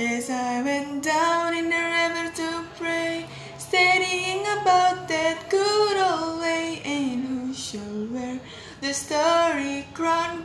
As I went down in the river to pray, studying about that good old way, and who shall wear the starry crown?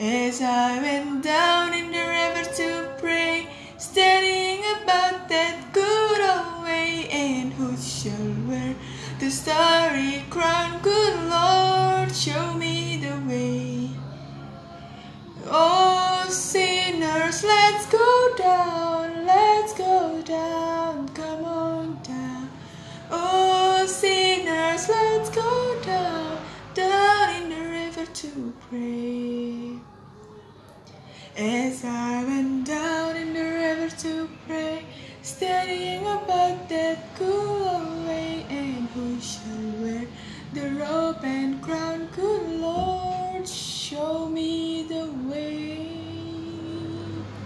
As I went down in the river to pray, studying about that good old way, and who shall wear the starry crown? Good Lord, show me the way. Oh, As I went down in the river to pray, studying about that good